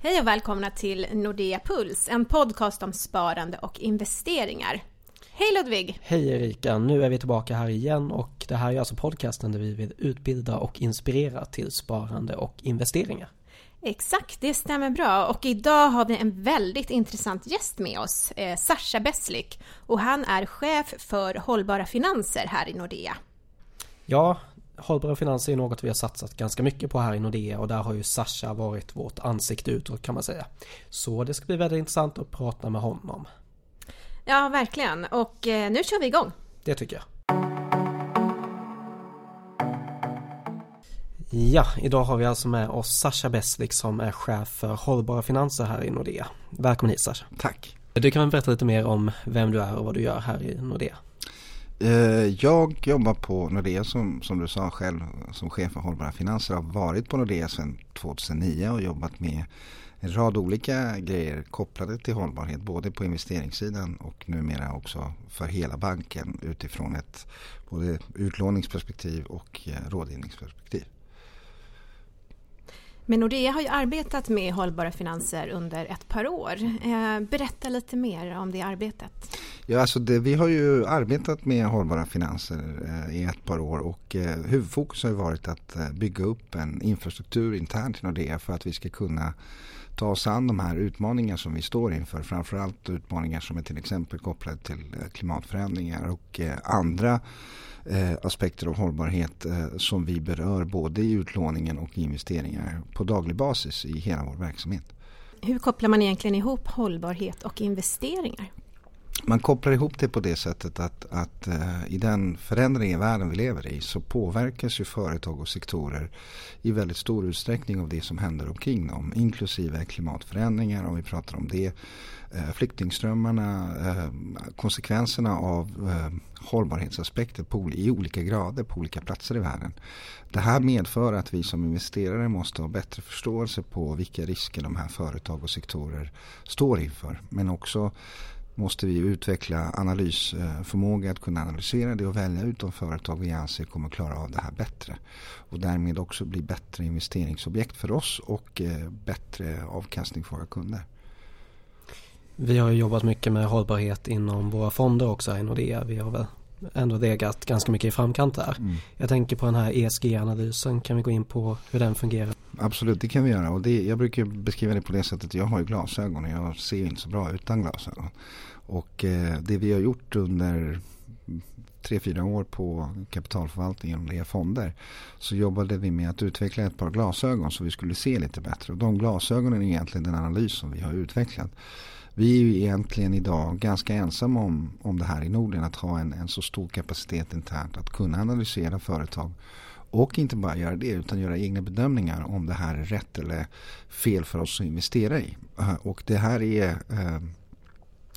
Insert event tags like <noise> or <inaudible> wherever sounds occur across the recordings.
Hej och välkomna till Nordea Puls, en podcast om sparande och investeringar. Hej Ludvig! Hej Erika! Nu är vi tillbaka här igen och det här är alltså podcasten där vi vill utbilda och inspirera till sparande och investeringar. Exakt, det stämmer bra. Och idag har vi en väldigt intressant gäst med oss, eh, Sascha Beslik. Och han är chef för hållbara finanser här i Nordea. Ja, hållbara finanser är något vi har satsat ganska mycket på här i Nordea och där har ju Sascha varit vårt ansikte utåt kan man säga. Så det ska bli väldigt intressant att prata med honom. Ja, verkligen. Och eh, nu kör vi igång. Det tycker jag. Ja, idag har vi alltså med oss Sascha Beslik som är chef för hållbara finanser här i Nordea. Välkommen hit Sascha. Tack. Du kan väl berätta lite mer om vem du är och vad du gör här i Nordea? Eh, jag jobbar på Nordea som, som du sa själv som chef för hållbara finanser. Jag har varit på Nordea sedan 2009 och jobbat med en rad olika grejer kopplade till hållbarhet. Både på investeringssidan och numera också för hela banken utifrån ett både utlåningsperspektiv och eh, rådgivningsperspektiv. Men Nordea har ju arbetat med hållbara finanser under ett par år. Eh, berätta lite mer om det arbetet. Ja, alltså det, vi har ju arbetat med hållbara finanser eh, i ett par år och eh, huvudfokus har varit att bygga upp en infrastruktur internt i Nordea för att vi ska kunna ta oss an de här utmaningar som vi står inför. Framförallt utmaningar som är till exempel kopplade till klimatförändringar och andra Eh, aspekter av hållbarhet eh, som vi berör både i utlåningen och investeringar på daglig basis i hela vår verksamhet. Hur kopplar man egentligen ihop hållbarhet och investeringar? Man kopplar ihop det på det sättet att, att uh, i den förändring i världen vi lever i så påverkas ju företag och sektorer i väldigt stor utsträckning av det som händer omkring dem. Inklusive klimatförändringar om vi pratar om det. Uh, flyktingströmmarna, uh, konsekvenserna av hållbarhetsaspekter på, i olika grader på olika platser i världen. Det här medför att vi som investerare måste ha bättre förståelse på vilka risker de här företag och sektorer står inför. Men också måste vi utveckla analysförmåga att kunna analysera det och välja ut de företag vi anser kommer klara av det här bättre. Och därmed också bli bättre investeringsobjekt för oss och eh, bättre avkastning för våra kunder. Vi har jobbat mycket med hållbarhet inom våra fonder också i Nordea. Vi har väl ändå legat ganska mycket i framkant där. Mm. Jag tänker på den här ESG-analysen. Kan vi gå in på hur den fungerar? Absolut, det kan vi göra. Och det, jag brukar beskriva det på det sättet. Jag har ju glasögon och jag ser inte så bra utan glasögon. Och eh, det vi har gjort under tre, fyra år på kapitalförvaltningen och fonder så jobbade vi med att utveckla ett par glasögon så vi skulle se lite bättre. Och de glasögonen är egentligen den analys som vi har utvecklat. Vi är ju egentligen idag ganska ensamma om, om det här i Norden att ha en, en så stor kapacitet internt att kunna analysera företag och inte bara göra det utan göra egna bedömningar om det här är rätt eller fel för oss att investera i. Eh, och det här är eh,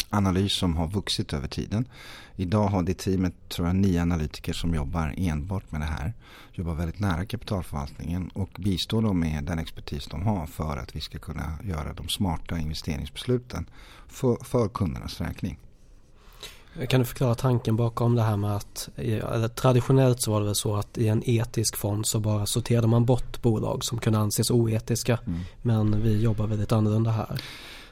analys som har vuxit över tiden. Idag har det teamet tror jag nio analytiker som jobbar enbart med det här. Jobbar väldigt nära kapitalförvaltningen och bistår dem med den expertis de har för att vi ska kunna göra de smarta investeringsbesluten för, för kundernas räkning. Kan du förklara tanken bakom det här med att traditionellt så var det väl så att i en etisk fond så bara sorterade man bort bolag som kunde anses oetiska. Mm. Men vi jobbar väldigt annorlunda här.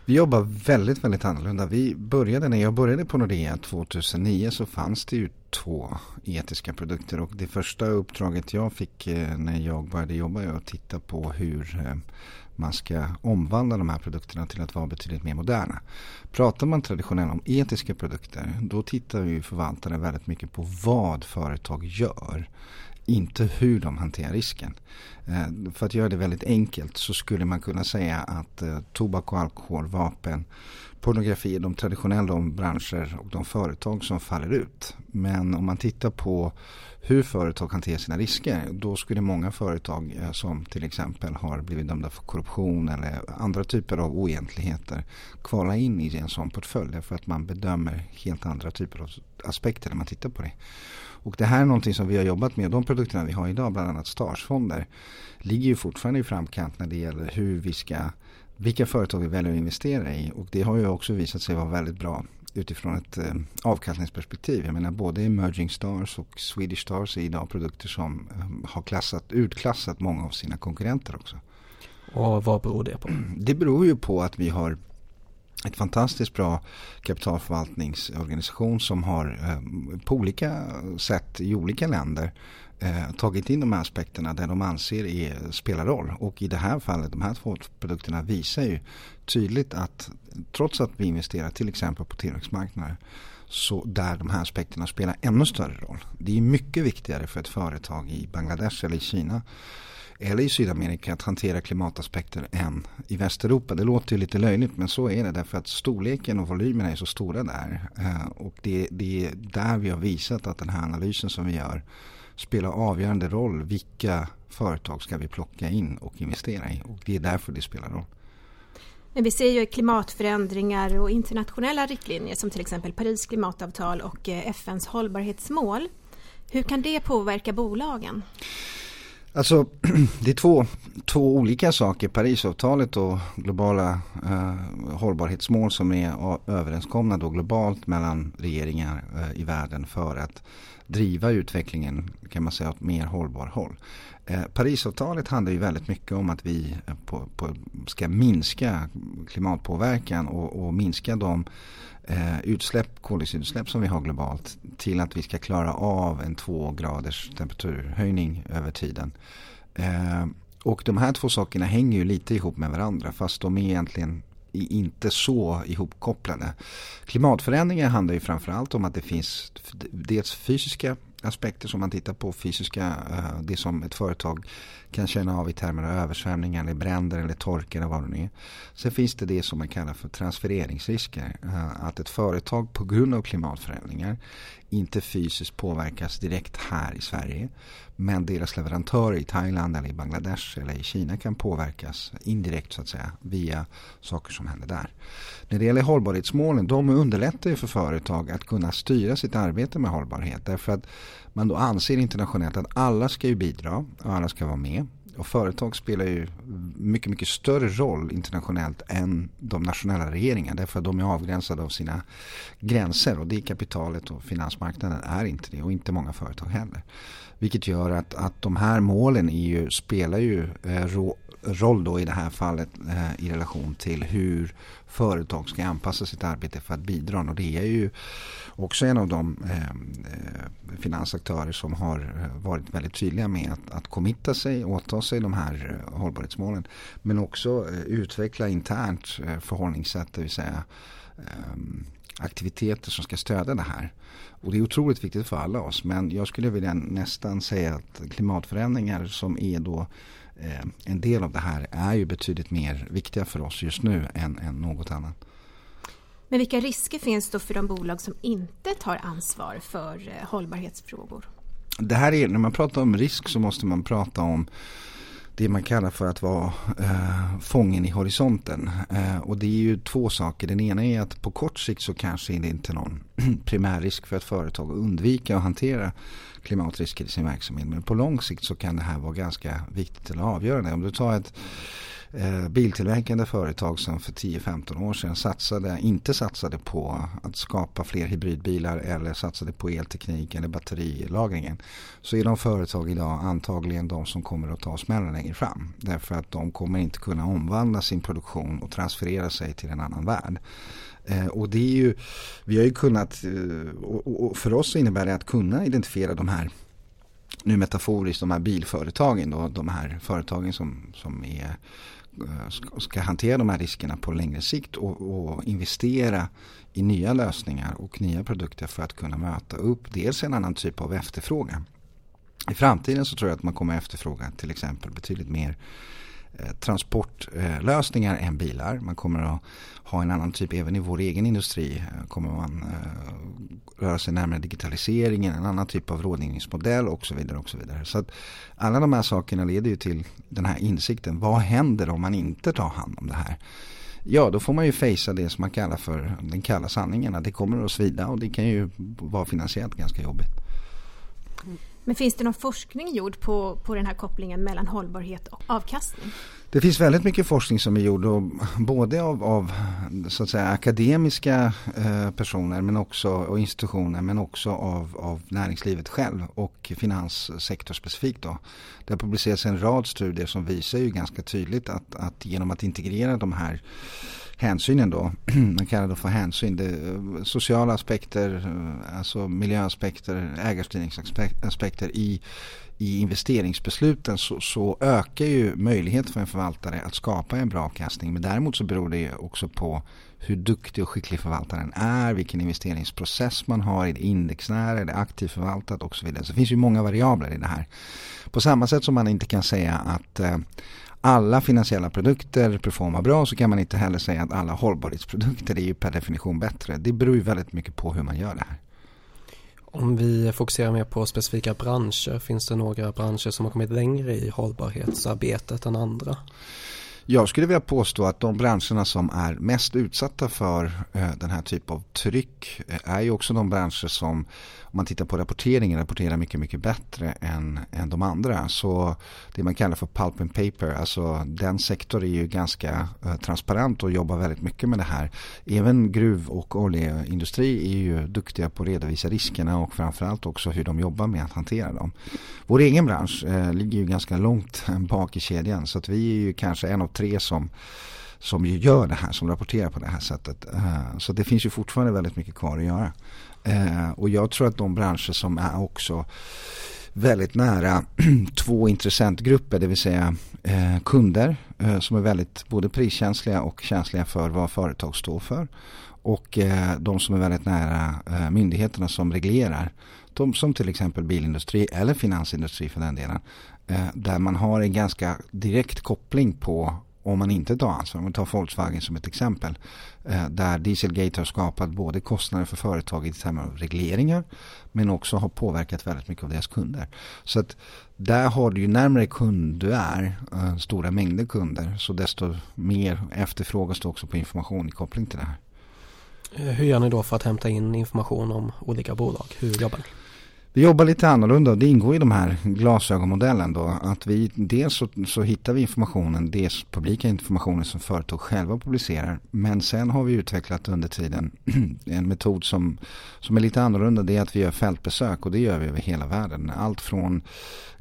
Vi jobbar väldigt, väldigt annorlunda. Vi började, när jag började på Nordea 2009 så fanns det ju två etiska produkter och det första uppdraget jag fick eh, när jag började jobba är att titta på hur eh, man ska omvandla de här produkterna till att vara betydligt mer moderna. Pratar man traditionellt om etiska produkter då tittar ju förvaltaren väldigt mycket på vad företag gör inte hur de hanterar risken. Eh, för att göra det väldigt enkelt så skulle man kunna säga att eh, tobak och alkohol, vapen, pornografi är de traditionella branscher och de företag som faller ut. Men om man tittar på hur företag hanterar sina risker då skulle många företag eh, som till exempel har blivit dömda för korruption eller andra typer av oegentligheter kvala in i en sån portfölj för att man bedömer helt andra typer av aspekter när man tittar på det. Och det här är någonting som vi har jobbat med. De produkterna vi har idag, bland annat Starsfonder, ligger ju fortfarande i framkant när det gäller hur vi ska, vilka företag vi väljer att investera i. Och det har ju också visat sig vara väldigt bra utifrån ett eh, avkastningsperspektiv. Jag menar både Emerging Stars och Swedish Stars är idag produkter som eh, har klassat, utklassat många av sina konkurrenter också. Och vad beror det på? Det beror ju på att vi har ett fantastiskt bra kapitalförvaltningsorganisation som har eh, på olika sätt i olika länder eh, tagit in de här aspekterna där de anser är, spelar roll. Och i det här fallet, de här två produkterna visar ju tydligt att trots att vi investerar till exempel på tillväxtmarknader så där de här aspekterna spelar ännu större roll. Det är mycket viktigare för ett företag i Bangladesh eller i Kina eller i Sydamerika att hantera klimataspekter än i Västeuropa. Det låter ju lite löjligt men så är det därför att storleken och volymerna är så stora där. Eh, och det, det är där vi har visat att den här analysen som vi gör spelar avgörande roll. Vilka företag ska vi plocka in och investera i? Och det är därför det spelar roll. Men vi ser ju klimatförändringar och internationella riktlinjer som till exempel Paris klimatavtal och eh, FNs hållbarhetsmål. Hur kan det påverka bolagen? Alltså <clears throat> det är två, två olika saker. Parisavtalet och globala eh, hållbarhetsmål som är överenskomna då globalt mellan regeringar eh, i världen för att driva utvecklingen kan man säga åt mer hållbar håll. Eh, Parisavtalet handlar ju väldigt mycket om att vi eh, på, på, ska minska klimatpåverkan och, och minska de eh, utsläpp, koldioxidutsläpp som vi har globalt till att vi ska klara av en två graders temperaturhöjning över tiden. Eh, och de här två sakerna hänger ju lite ihop med varandra fast de är egentligen inte så ihopkopplade. Klimatförändringar handlar ju framförallt om att det finns dels fysiska aspekter som man tittar på fysiska, eh, det som ett företag kan känna av i termer av översvämningar eller bränder eller torka eller vad det nu är. Sen finns det det som man kallar för transfereringsrisker. Eh, att ett företag på grund av klimatförändringar inte fysiskt påverkas direkt här i Sverige. Men deras leverantörer i Thailand eller i Bangladesh eller i Kina kan påverkas indirekt så att säga via saker som händer där. När det gäller hållbarhetsmålen, de underlättar ju för företag att kunna styra sitt arbete med hållbarhet. Därför att man då anser internationellt att alla ska ju bidra och alla ska vara med. Och företag spelar ju mycket, mycket större roll internationellt än de nationella regeringarna. Därför att de är avgränsade av sina gränser och det kapitalet och finansmarknaden är inte det och inte många företag heller. Vilket gör att, att de här målen ju, spelar ju eh, roll då i det här fallet eh, i relation till hur företag ska anpassa sitt arbete för att bidra. Och det är ju också en av de eh, eh finansaktörer som har eh, varit väldigt tydliga med att, att committa sig, åta sig de här eh, hållbarhetsmålen. Men också eh, utveckla internt eh, förhållningssätt, det vill säga eh, aktiviteter som ska stödja det här. Och det är otroligt viktigt för alla oss. Men jag skulle vilja nästan säga att klimatförändringar som är då eh, en del av det här är ju betydligt mer viktiga för oss just nu än, än något annat. Men vilka risker finns då för de bolag som inte tar ansvar för eh, hållbarhetsfrågor? Det här är, när man pratar om risk så måste man prata om det man kallar för att vara eh, fången i horisonten. Eh, och det är ju två saker. Den ena är att på kort sikt så kanske är det inte är någon <clears throat> primär risk för ett företag att undvika att hantera klimatrisker i sin verksamhet. Men på lång sikt så kan det här vara ganska viktigt eller avgörande. Om du tar ett eh, biltillverkande företag som för 10-15 år sedan satsade, inte satsade på att skapa fler hybridbilar eller satsade på elteknik eller batterilagringen så är de företag idag antagligen de som kommer att ta smällen längre fram. Därför att de kommer inte kunna omvandla sin produktion och transferera sig till en annan värld. Eh, och det är ju, vi har ju kunnat, eh, och för oss innebär det att kunna identifiera de här nu metaforiskt de här bilföretagen då, de här företagen som, som är Eh, ska hantera de här riskerna på längre sikt och, och, investera i nya lösningar och nya produkter för att kunna möta upp dels en annan typ av efterfrågan. I framtiden så tror jag att man kommer efterfråga till exempel betydligt mer Eh, transportlösningar än bilar. Man kommer att ha en annan typ, även i vår egen industri eh, kommer man eh, röra sig närmare digitaliseringen, en annan typ av rådgivningsmodell och så vidare. Och så vidare. Så att alla de här sakerna leder ju till den här insikten. Vad händer om man inte tar hand om det här? Ja, då får man ju fejsa det som man kallar för den kalla sanningen. Att det kommer att svida och det kan ju vara finansiellt ganska jobbigt. Men finns det någon forskning gjord på, på den här kopplingen mellan hållbarhet och avkastning? Det finns väldigt mycket forskning som är gjord och både av, av så att säga, akademiska eh, personer men också, och institutioner men också av, av näringslivet själv och finanssektor specifikt. Då. Det har publicerats en rad studier som visar ju ganska tydligt att, att genom att integrera de här hänsynen då, <clears throat> man kallar det för hänsyn, det, eh, sociala aspekter, eh, alltså miljöaspekter, ägarstyrningsaspekter i, i investeringsbesluten så, så, ökar ju möjligheten för en förvaltare att skapa en bra avkastning. Men däremot så beror det också på hur duktig och skicklig förvaltaren är, vilken investeringsprocess man har, är det indexnära, är det aktivt förvaltat och så vidare. Så det finns ju många variabler i det här. På samma sätt som man inte kan säga att eh, alla finansiella produkter performar bra så kan man inte heller säga att alla hållbarhetsprodukter är ju per definition bättre. Det beror ju väldigt mycket på hur man gör det här. Om vi fokuserar mer på specifika branscher, finns det några branscher som har kommit längre i hållbarhetsarbetet än andra? Jag skulle vilja påstå att de branscherna som är mest utsatta för eh, den här typen av tryck eh, är ju också de branscher som om man tittar på rapporteringen rapporterar mycket, mycket bättre än, än de andra. Så det man kallar för pulp and paper, alltså den sektorn är ju ganska eh, transparent och jobbar väldigt mycket med det här. Även gruv och oljeindustri är ju duktiga på att redovisa riskerna och framförallt också hur de jobbar med att hantera dem. Vår egen bransch eh, ligger ju ganska långt <laughs> bak i kedjan så att vi är ju kanske en av tre som som ju gör det här, som rapporterar på det här sättet. Eh, så det finns ju fortfarande väldigt mycket kvar att göra. Eh, och jag tror att de branscher som är också väldigt nära <clears throat> två intressentgrupper, det vill säga eh, kunder eh, som är väldigt både priskänsliga och känsliga för vad företag står för. Och eh, de som är väldigt nära eh, myndigheterna som reglerar. De som till exempel bilindustri eller finansindustri för den delen. Där man har en ganska direkt koppling på om man inte tar ansvar. Om vi tar Volkswagen som ett exempel. Eh, där Dieselgate har skapat både kostnader för företaget i termer av regleringar. Men också har påverkat väldigt mycket av deras kunder. Så att där har du ju närmare kund du är, eh, stora mängder kunder. Så desto mer efterfrågas det också på information i koppling till det här. Eh, hur gör ni då för att hämta in information om olika bolag? Hur jobbar ni? Vi jobbar lite annorlunda. Det ingår i de här glasögonmodellen då. Att vi, dels så, så hittar vi informationen, dels publika informationen som företag själva publicerar. Men sen har vi utvecklat under tiden <clears throat> en metod som, som är lite annorlunda. Det är att vi gör fältbesök och det gör vi över hela världen. Allt från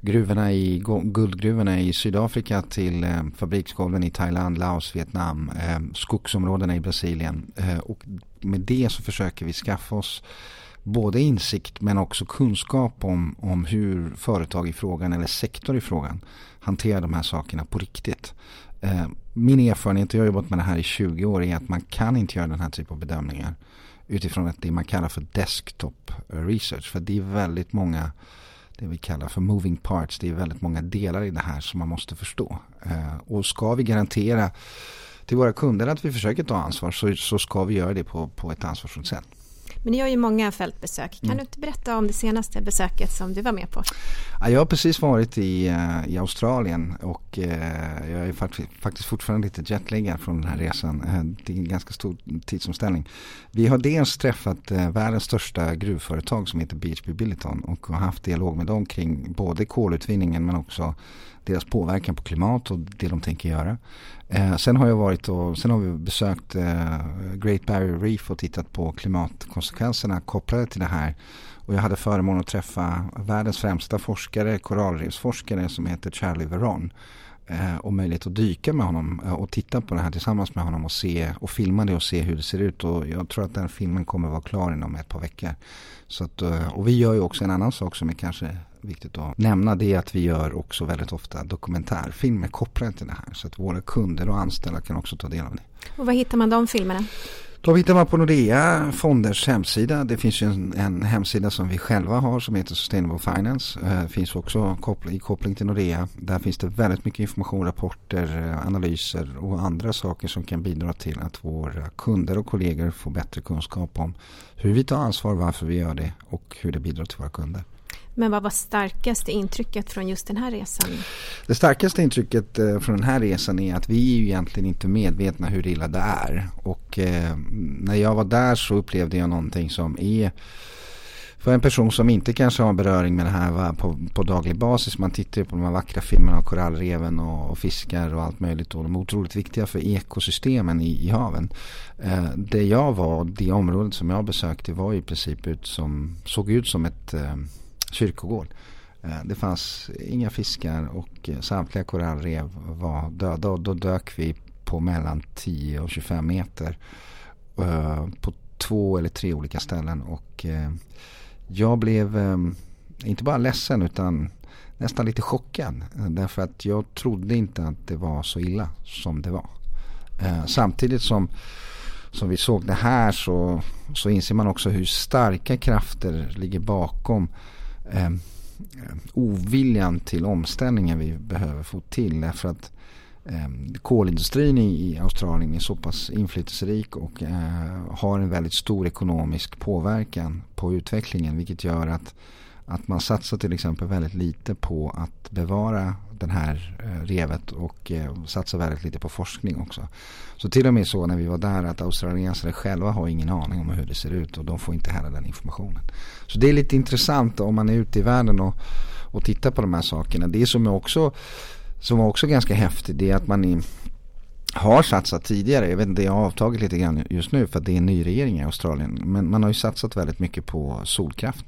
gruvorna i, guldgruvorna i Sydafrika till eh, fabriksgolven i Thailand, Laos, Vietnam, eh, skogsområdena i Brasilien. Eh, och med det så försöker vi skaffa oss både insikt men också kunskap om, om hur företag i frågan eller sektor i frågan hanterar de här sakerna på riktigt. Eh, min erfarenhet, jag har jobbat med det här i 20 år, är att man kan inte göra den här typen av bedömningar utifrån det man kallar för desktop research. För det är väldigt många, det vi kallar för moving parts, det är väldigt många delar i det här som man måste förstå. Eh, och ska vi garantera till våra kunder att vi försöker ta ansvar så, så ska vi göra det på, på ett ansvarsfullt sätt. Men ni har ju många fältbesök. Kan mm. du inte berätta om det senaste besöket som du var med på? Ja, jag har precis varit i, eh, i Australien och eh, jag är faktiskt fortfarande lite jetlaggad från den här resan. Eh, det är en ganska stor tidsomställning. Vi har dels träffat världens största gruvföretag som heter BHP Billiton och har haft dialog med dem kring både kolutvinningen men också deras påverkan på klimat och det de tänker göra. Eh, sen har jag varit och sen har vi besökt eh, Great Barrier Reef och tittat på klimatkonsekvenserna kopplade till det här. Och jag hade förmånen att träffa världens främsta forskare, korallrevsforskare som heter Charlie Veron. Eh, och möjlighet att dyka med honom eh, och titta på det här tillsammans med honom och se och filma det och se hur det ser ut. Och jag tror att den filmen kommer vara klar inom ett par veckor. Så att, eh, och vi gör ju också en annan sak som är kanske viktigt att nämna det är att vi gör också väldigt ofta dokumentärfilmer kopplade till det här. Så att våra kunder och anställda kan också ta del av det. Och var hittar man de filmerna? Då hittar man på Nordea Fonders hemsida. Det finns ju en, en, hemsida som vi själva har som heter Sustainable Finance. Det eh, finns också koppling, i koppling till Nordea. Där finns det väldigt mycket information, rapporter, eh, analyser och andra saker som kan bidra till att våra kunder och kollegor får bättre kunskap om hur vi tar ansvar, varför vi gör det och hur det bidrar till våra kunder. Men vad var starkaste intrycket från just den här resan? Det starkaste intrycket eh, från den här resan är att vi är ju egentligen inte medvetna hur illa det är. Och eh, när jag var där så upplevde jag någonting som är för en person som inte kanske har beröring med det här på, på daglig basis. Man tittar ju på de här vackra filmerna av korallreven och, och, fiskar och allt möjligt. Och de är otroligt viktiga för ekosystemen i, i haven. Eh, det jag var, det området som jag besökte var i princip ut som, såg ut som ett eh, kyrkogård. Eh, det fanns inga fiskar och eh, samtliga korallrev var döda och då dök vi på mellan 10 och 25 meter eh, på två eller tre olika ställen och jag blev inte bara ledsen utan nästan lite chockad därför att jag trodde inte att det var så illa som det var. Samtidigt som, som vi såg det här så, så inser man också hur starka krafter ligger bakom Eh, oviljan till omställningen vi behöver få till. Därför att eh, kolindustrin i, Australien är så pass inflytelserik och eh, har en väldigt stor ekonomisk påverkan på utvecklingen. Vilket gör att, att man satsar till exempel väldigt lite på att bevara den här eh, revet och eh, satsar väldigt lite på forskning också. Så till och med så när vi var där att australiensare själva har ingen aning om hur det ser ut och de får inte heller den informationen. Så det är lite intressant om man är ute i världen och, och tittar på de här sakerna. Det som är också, som var också ganska häftigt det är att man i, har satsat tidigare. Jag vet inte, det har avtagit lite grann just nu för att det är en ny regering i Australien. Men man har ju satsat väldigt mycket på solkraft.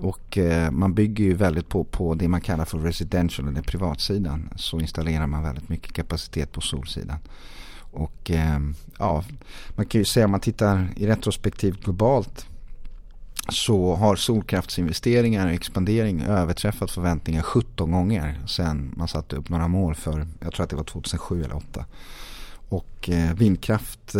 Och eh, man bygger ju väldigt på, på det man kallar för residential eller privatsidan. Så installerar man väldigt mycket kapacitet på solsidan. Och eh, ja, man kan ju säga om man tittar i retrospektiv globalt så har solkraftsinvesteringar och expandering överträffat förväntningar 17 gånger sen man satte upp några mål för, jag tror att det var 2007 eller 2008. Och eh, vindkraft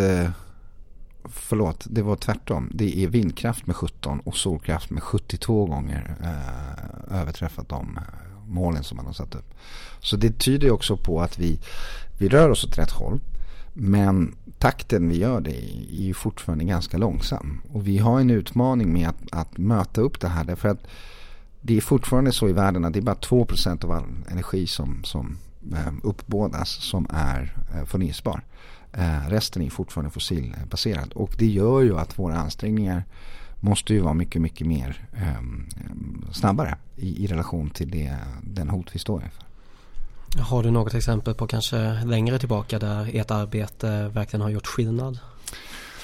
förlåt, det var tvärtom. Det är vindkraft med 17 och solkraft med 72 gånger eh, överträffat de eh, målen som man har satt upp. Så det tyder också på att vi, vi rör oss åt rätt håll. Men takten vi gör det är ju fortfarande ganska långsam. Och vi har en utmaning med att, att möta upp det här. Därför att det är fortfarande så i världen att det är bara 2% av all energi som, som eh, uppbådas som är eh, förnyelsebar. Eh, resten är fortfarande fossilbaserad och det gör ju att våra ansträngningar måste ju vara mycket, mycket mer eh, snabbare i, i relation till det, den hot vi står inför. Har du något exempel på kanske längre tillbaka där ert arbete verkligen har gjort skillnad?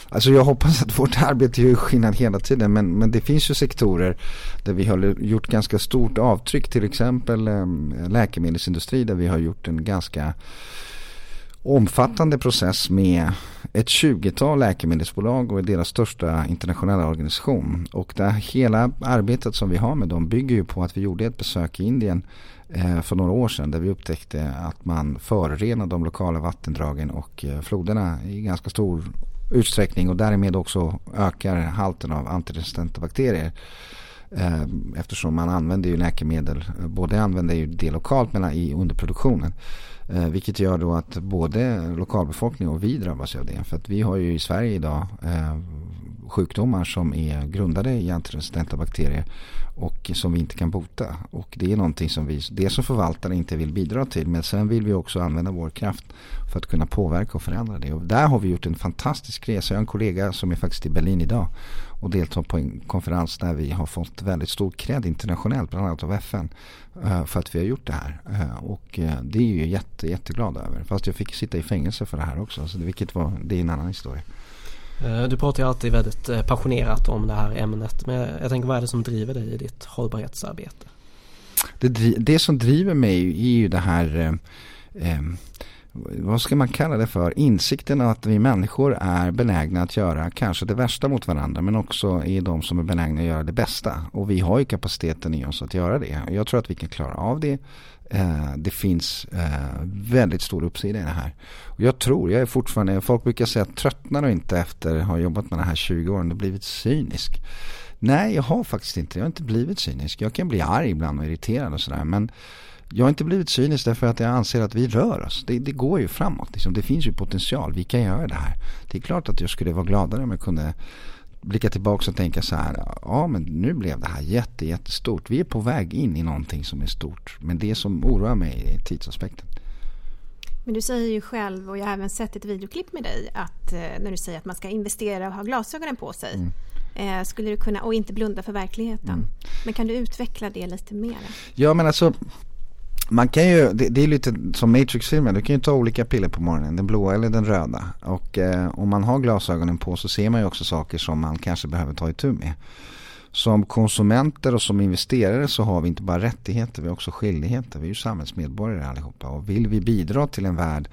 Alltså jag hoppas att vårt arbete gör skillnad hela tiden men, men det finns ju sektorer där vi har gjort ganska stort avtryck till exempel eh, läkemedelsindustri där vi har gjort en ganska omfattande process med ett 20-tal läkemedelsbolag och deras största internationella organisation. Och det hela arbetet som vi har med dem bygger ju på att vi gjorde ett besök i Indien eh, för några år sedan där vi upptäckte att man förorenar de lokala vattendragen och eh, floderna i ganska stor utsträckning och därmed också ökar halten av antiresistenta bakterier. Eh, eftersom man använder ju läkemedel, både använder ju det lokalt men i underproduktionen. Eh, vilket gör då att både lokalbefolkning och vi drabbas av det. För att vi har ju i Sverige idag eh, sjukdomar som är grundade i antiresistenta bakterier och som vi inte kan bota. Och det är någonting som vi, det som förvaltare inte vill bidra till. Men sen vill vi också använda vår kraft för att kunna påverka och förändra det. Och där har vi gjort en fantastisk resa. Jag har en kollega som är faktiskt i Berlin idag och deltar på en konferens där vi har fått väldigt stor cred internationellt, bland annat av FN, eh, för att vi har gjort det här. Eh, och eh, det är ju jätte, jätteglad över. Fast jag fick sitta i fängelse för det här också, så det, vilket var, det är en annan historia. Eh, du pratar ju alltid väldigt eh, passionerat om det här ämnet. Men jag tänker vad är det som driver dig i ditt hållbarhetsarbete? Det, det som driver mig är ju det här eh, eh vad ska man kalla det för, insikten att vi människor är benägna att göra kanske det värsta mot varandra men också är de som är benägna att göra det bästa. Och vi har ju kapaciteten i oss att göra det. Jag tror att vi kan klara av det. Eh, det finns eh, väldigt stor uppsida i det här. Och jag tror, jag är fortfarande, folk brukar säga att tröttnar du inte efter att ha jobbat med det här 20 åren och blivit cynisk. Nej, jag har faktiskt inte, jag har inte blivit cynisk. Jag kan bli arg ibland och irriterad och sådär men jag har inte blivit cynisk därför att jag anser att vi rör oss. Det, det går ju framåt. Liksom. Det finns ju potential. Vi kan göra det här. Det är klart att jag skulle vara gladare om jag kunde blicka tillbaka och tänka så här. Ja men nu blev det här jätte, jättestort. Vi är på väg in i någonting som är stort. Men det som oroar mig är tidsaspekten. Men du säger ju själv och jag har även sett ett videoklipp med dig att eh, när du säger att man ska investera och ha glasögonen på sig. Mm. Eh, skulle du kunna, och inte blunda för verkligheten. Mm. Men kan du utveckla det lite mer? Ja men alltså man kan ju, det, det är lite som Matrix-filmen, du kan ju ta olika piller på morgonen, den blåa eller den röda. Och eh, om man har glasögonen på så ser man ju också saker som man kanske behöver ta itu med. Som konsumenter och som investerare så har vi inte bara rättigheter, vi har också skyldigheter. Vi är ju samhällsmedborgare allihopa och vill vi bidra till en värld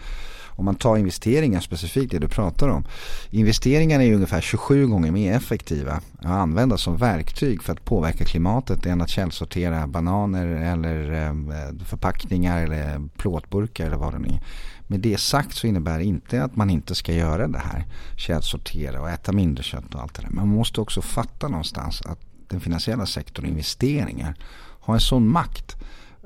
om man tar investeringar specifikt, det du pratar om. Investeringar är ju ungefär 27 gånger mer effektiva att använda som verktyg för att påverka klimatet än att källsortera bananer eller eh, förpackningar eller plåtburkar eller vad det nu är. Med det sagt så innebär det inte att man inte ska göra det här. Källsortera och äta mindre kött och allt det där. Men man måste också fatta någonstans att den finansiella sektorn investeringar har en sån makt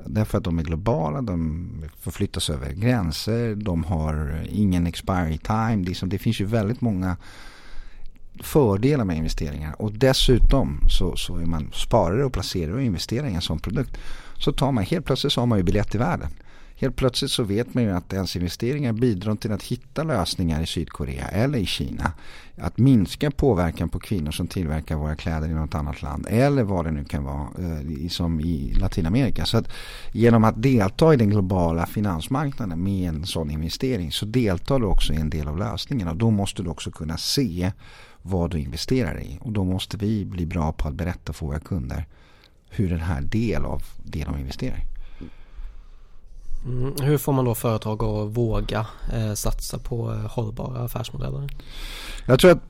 Därför att de är globala, de förflyttas över gränser, de har ingen expiry time. Det finns ju väldigt många fördelar med investeringar. Och dessutom så, så är man sparare och placerare och investerar i en sån produkt. Så tar man helt plötsligt så har man ju biljett i världen. Helt plötsligt så vet man ju att ens investeringar bidrar till att hitta lösningar i Sydkorea eller i Kina. Att minska påverkan på kvinnor som tillverkar våra kläder i något annat land. Eller vad det nu kan vara eh, som i Latinamerika. Så att genom att delta i den globala finansmarknaden med en sån investering så deltar du också i en del av lösningen. Och då måste du också kunna se vad du investerar i. Och då måste vi bli bra på att berätta för våra kunder hur den här del av det de investerar i. Mm, hur får man då företag att våga eh, satsa på eh, hållbara affärsmodeller? Jag tror att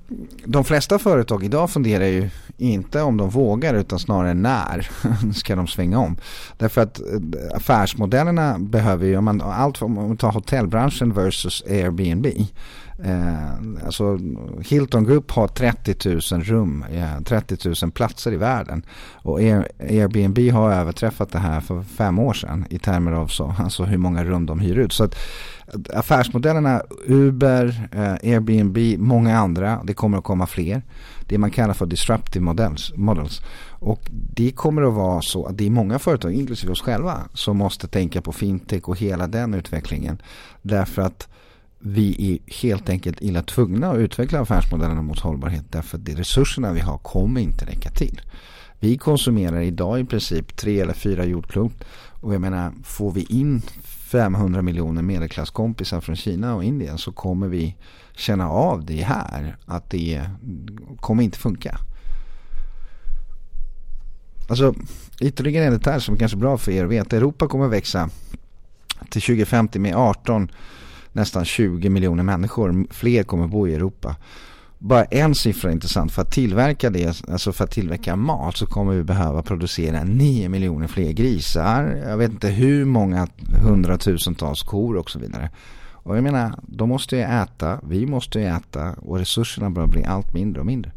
de flesta företag idag funderar ju inte om de vågar utan snarare när <laughs> ska de svänga om. Därför att eh, affärsmodellerna behöver ju, om man, allt om man tar hotellbranschen versus Airbnb Eh, alltså Hilton Group har 30 000 rum, eh, 30 000 platser i världen. Och e- Airbnb har överträffat det här för fem år sedan i termer av så, alltså hur många rum de hyr ut. Så att eh, affärsmodellerna Uber, eh, Airbnb, många andra, det kommer att komma fler. Det man kallar för disruptive models, models. Och det kommer att vara så att det är många företag, inklusive oss själva, som måste tänka på fintech och hela den utvecklingen. Därför att vi är helt enkelt illa tvungna att utveckla affärsmodellerna mot hållbarhet därför att de resurserna vi har kommer inte räcka till. Vi konsumerar idag i princip tre eller fyra jordklot och jag menar får vi in 500 miljoner medelklasskompisar från Kina och Indien så kommer vi känna av det här att det kommer inte funka. Alltså ytterligare en detalj som är kanske är bra för er att veta. Europa kommer växa till 2050 med 18 nästan 20 miljoner människor. Fler kommer bo i Europa. Bara en siffra är intressant. För att tillverka det, alltså för att tillverka mat så kommer vi behöva producera 9 miljoner fler grisar. Jag vet inte hur många hundratusentals kor och så vidare. Och jag menar, de måste ju äta, vi måste ju äta och resurserna börjar bli allt mindre och mindre.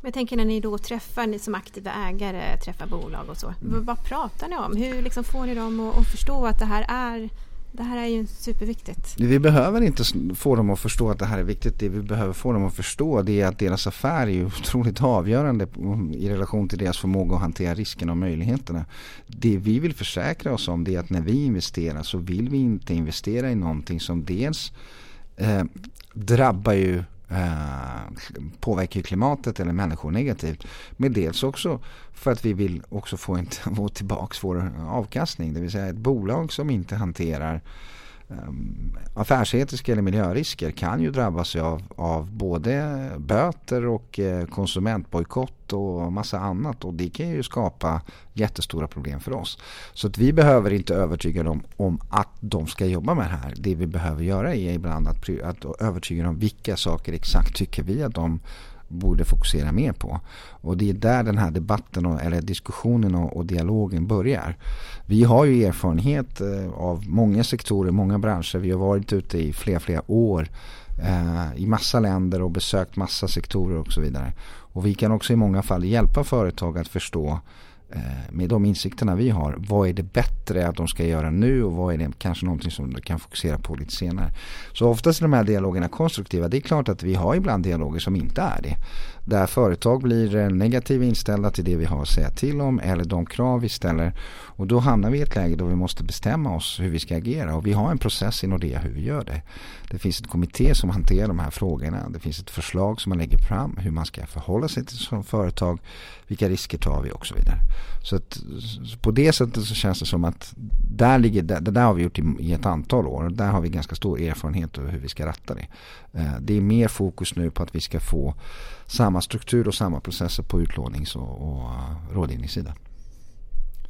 Men jag tänker när ni då träffar, ni som aktiva ägare träffar bolag och så. Mm. Vad pratar ni om? Hur liksom får ni dem att förstå att det här är det här är ju superviktigt. Vi behöver inte få dem att förstå att det här är viktigt. Det vi behöver få dem att förstå det är att deras affär är <laughs> otroligt avgörande i relation till deras förmåga att hantera riskerna och möjligheterna. Det vi vill försäkra oss om det är att när vi investerar så vill vi inte investera i någonting som dels eh, drabbar ju Eh, påverkar klimatet eller människor negativt. Men dels också för att vi vill också få, en, <laughs> få tillbaka vår avkastning. Det vill säga ett bolag som inte hanterar Ehm, affärsetiska eller miljörisker kan ju drabbas av, av både böter och eh, konsumentbojkott och massa annat och det kan ju skapa jättestora problem för oss. Så att vi behöver inte övertyga dem om att de ska jobba med det här. Det vi behöver göra är ibland att, att övertyga dem vilka saker exakt tycker vi att de borde fokusera mer på. Och det är där den här debatten och, eller diskussionen och, och, dialogen börjar. Vi har ju erfarenhet eh, av många sektorer, många branscher. Vi har varit ute i flera, flera år eh, i massa länder och besökt massa sektorer och så vidare. Och vi kan också i många fall hjälpa företag att förstå Eh, med de insikterna vi har, vad är det bättre att de ska göra nu och vad är det kanske någonting som de kan fokusera på lite senare. Så oftast är de här dialogerna konstruktiva. Det är klart att vi har ibland dialoger som inte är det. Där företag blir eh, negativt inställda till det vi har att säga till om eller de krav vi ställer. Och då hamnar vi i ett läge då vi måste bestämma oss hur vi ska agera. Och vi har en process i Nordea hur vi gör det. Det finns ett kommitté som hanterar de här frågorna. Det finns ett förslag som man lägger fram hur man ska förhålla sig till som företag. Vilka risker tar vi och så vidare. Så, att, på det sättet så känns det som att där ligger, det där har vi gjort i, ett antal år. Där har vi ganska stor erfarenhet över hur vi ska ratta det. Eh, det är mer fokus nu på att vi ska få samma struktur och samma processer på utlånings och, och uh, rådgivningssidan.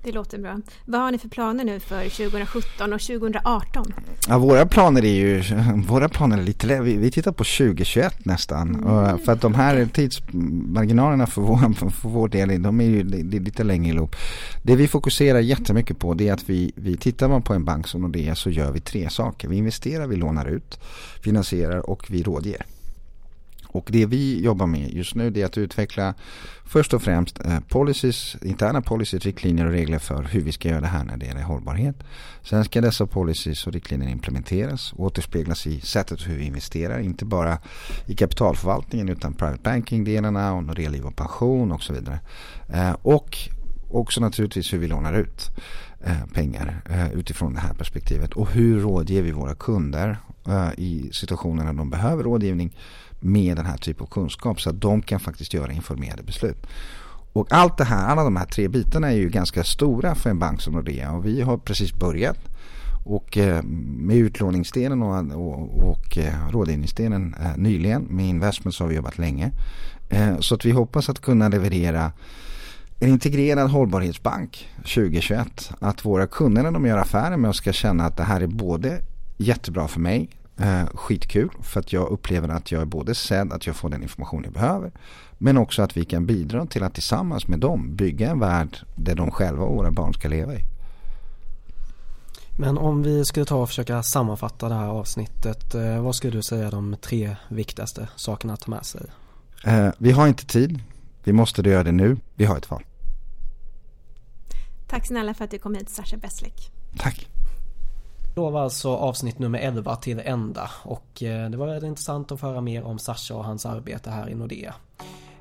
Det låter bra. Vad har ni för planer nu för 2017 och 2018? Ja, våra planer är ju, <laughs> våra planer är lite, vi, vi tittar på 2021 nästan. Mm. För att de här tidsmarginalerna för vår, <laughs> för vår del, de är ju lite längre i loop. Det vi fokuserar jättemycket på det är att vi, vi tittar man på en bank som Nordea så gör vi tre saker. Vi investerar, vi lånar ut, finansierar och vi rådger. Och det vi jobbar med just nu är att utveckla först och främst eh, policies, interna policies, riktlinjer och regler för hur vi ska göra det här när det gäller hållbarhet. Sen ska dessa policies och riktlinjer implementeras och återspeglas i sättet hur vi investerar. Inte bara i kapitalförvaltningen utan private banking-delarna och reliv och pension och så vidare. Eh, och också naturligtvis hur vi lånar ut eh, pengar eh, utifrån det här perspektivet. Och hur rådger vi våra kunder eh, i situationer när de behöver rådgivning med den här typen av kunskap så att de kan faktiskt göra informerade beslut. Och allt det här, alla de här tre bitarna är ju ganska stora för en bank som Nordea och vi har precis börjat. Och med utlåningsdelen och, och, och rådgivningsdelen nyligen. Med investments har vi jobbat länge. Så att vi hoppas att kunna leverera en integrerad hållbarhetsbank 2021. Att våra kunder när de gör affärer med oss ska känna att det här är både jättebra för mig Eh, skitkul för att jag upplever att jag är både sedd, att jag får den information jag behöver. Men också att vi kan bidra till att tillsammans med dem bygga en värld där de själva och våra barn ska leva i. Men om vi skulle ta och försöka sammanfatta det här avsnittet. Eh, vad skulle du säga de tre viktigaste sakerna att ta med sig? Eh, vi har inte tid. Vi måste göra det nu. Vi har ett val. Tack snälla för att du kom hit Sasha Beslik. Tack. Då var alltså avsnitt nummer 11 till ända och eh, det var väldigt intressant att få höra mer om Sasha och hans arbete här i Nordea.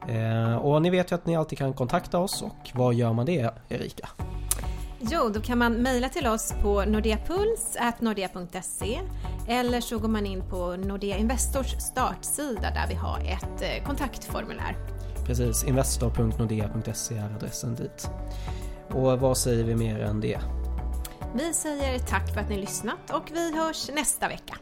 Eh, och ni vet ju att ni alltid kan kontakta oss och vad gör man det Erika? Jo, då kan man mejla till oss på nordeapuls.nordea.se eller så går man in på Nordea Investors startsida där vi har ett eh, kontaktformulär. Precis, investor.nordea.se är adressen dit. Och vad säger vi mer än det? Vi säger tack för att ni lyssnat och vi hörs nästa vecka.